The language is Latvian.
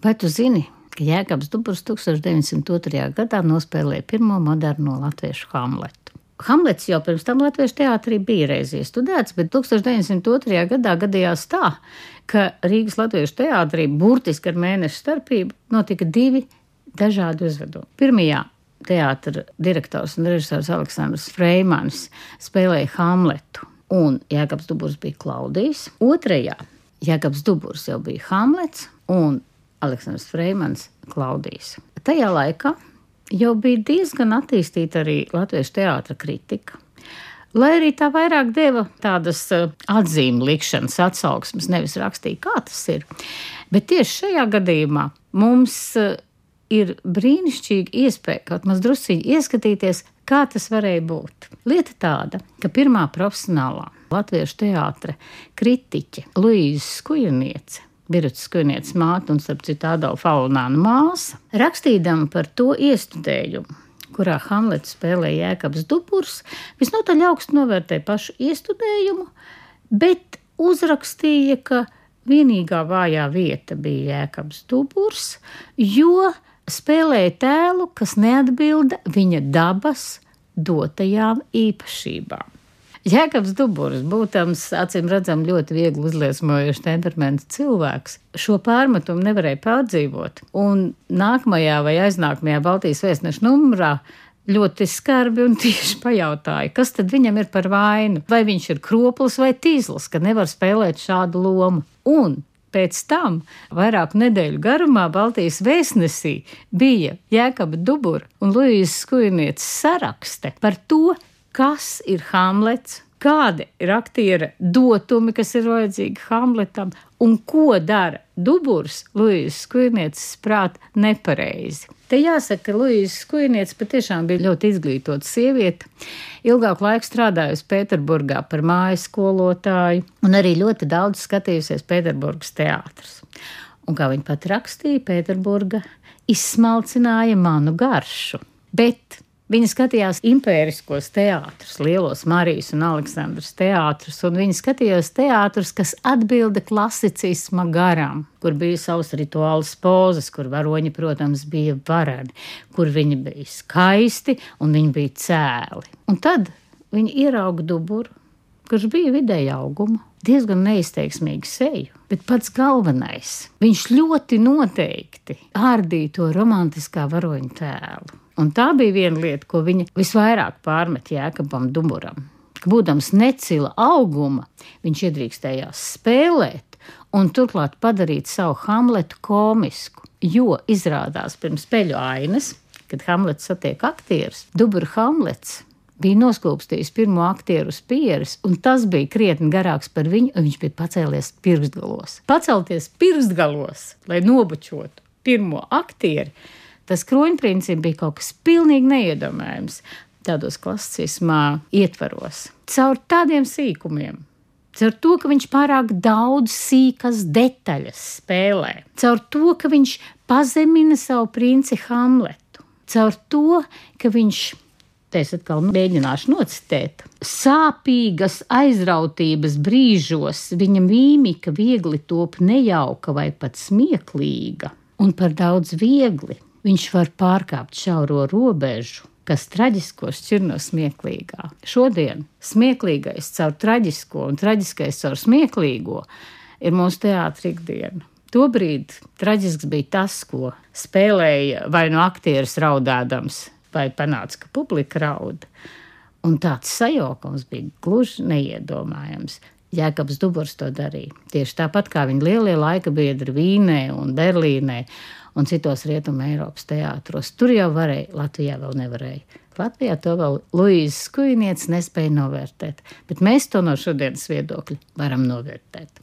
Vai tu zini, ka Jēkabs Duburs 1902. gadā nospēlēja pirmo moderno latviešu Hamletu? Hamlets jau pirms tam Latviešu teātrī bija reiz iestudēts, bet 1902. gadā gadījās tā, ka Rīgas Latviešu teātrī burtiski ar mēnešu starpību notika divi dažādi uzvedumi. Pirmajā teātra direktors un režisors Aleksandrs Freimans spēlēja Hamletu, un Jēkabs Duburs bija Klaudijs. Otrajā Jēkabs Duburs jau bija Hamlets, un Aleksandrs Freimans Klaudijs. Tajā laikā jau bija diezgan attīstīta arī latviešu teātra kritika. Lai arī tā vairāk deva tādas eh, atzīmes likšanas atsauksmes, nevis rakstīja, kā tas ir. Bet tieši šajā gadījumā mums eh, ir brīnišķīga iespēja kaut maz drusciņi ieskatīties, kā tas varēja būt. Lieta tāda, ka pirmā profesionālā latviešu teātra kritiķe Luīza Skujaniece Birutas Skujnieces māte un, starp citu, Adolfa Aulnāna māsa, rakstījām par to iestudējumu, kurā Hamlets spēlēja Jēkabs Duburs, visnotaļ augstu novērtēja pašu iestudējumu, bet uzrakstīja, ka vienīgā vājā vieta bija Jēkabs Duburs, jo spēlēja tēlu, kas neatbilda viņa dabas dotajām īpašībām. Jēkabs Duburs, būtams acīm redzam ļoti viegli uzliesmojuši temperamenta cilvēks, šo pārmetumu nevarēja pārdzīvot. Un nākamajā vai aiznākamajā Baltijas vēstneša numurā ļoti skarbi un tieši pajautāja, kas tad viņam ir par vainu. Vai viņš ir kroplis vai tīzlis, ka nevar spēlēt šādu lomu. Un Pēc tam, vairāku nedēļu garumā, Baltijas vēstnesī bija Jēkabs Dubura un Luīzes Skujnieces sarakste par to, kas ir Hamlets, kādi ir aktiera dotumi, kas ir vajadzīgi Hamletam, un ko dara Duburs, Luīzes Skujnieces prāt nepareizi. Te jāsaka, ka Luīzes Skujnieces patiešām bija ļoti izglītota sieviete. Ilgāku laiku strādājusi Pēterburgā par mājas skolotāju, un arī ļoti daudz skatījusies Pēterburgas teātrus. Un kā viņa pat rakstīja, Pēterburga izsmalcināja manu garšu. Bet Viņa skatījās impēriskos teātrus, lielos Marijas un Aleksandras teātrus, un viņa skatījās teātrus, kas atbilda klasicisma garam, kur bija savas rituālas pozas, kur varoņi, protams, bija vareni, kur viņi bija skaisti un viņi bija cēli. Un tad viņi ierauga duburu, kurš bija vidēja auguma, diezgan neizteiksmīgu seju, bet pats galvenais, viņš ļoti noteikti ārdīja to romantiskā varoņa tēlu. Un tā bija viena lieta, ko viņa visvairāk pārmet Jēkabam Dumuram. Būdams necila auguma, viņš iedrīkstējās spēlēt un turklāt padarīt savu Hamletu komisku. Jo izrādās pirms peļu ainas, kad Hamlets satiek aktierus, Dubra Hamlets bija noskūpstījis pirmo aktieru uz pieres, un tas bija krietni garāks par viņu, un viņš bija pacēlies pirkstgalos. Pacelties pirkstgalos, lai nobučotu pirmo aktieru, Tas kroņprincips bija kaut kas pilnīgi neiedomājams tādos klasicismā ietvaros. Caur tādiem sīkumiem, caur to, ka viņš pārāk daudz sīkas detaļas spēlē, caur to, ka viņš pazemina savu princi Hamletu, caur to, ka viņš Te es atkal mēģināšu nocitēt. Sāpīgas aizrautības brīžos viņa mīmika viegli top nejauka vai pat smieklīga, un par daudz viegli viņš var pārkāpt šauro robežu, kas traģisko šķir no smieklīgā. Šodien smieklīgais caur traģisko un traģiskais caur smieklīgo ir mūsu teātris ikdiena. Tobrīd traģisks bija tas, ko spēlēja vai no aktieris raudādams, vai panāca, ka publika raud. Un tāds sajaukums bija gluži neiedomājams. Jēkabs Dubors to darīja. Tieši tāpat kā viņa lielie laika biedri Vīnē un Berlīnē un citos rietumu Eiropas teātros. Tur jau varēja, Latvijā vēl nevarēja. Latvijā to vēl Luīzes Skujniec nespēja novērtēt, bet mēs to no šodienas viedokļa varam novērtēt.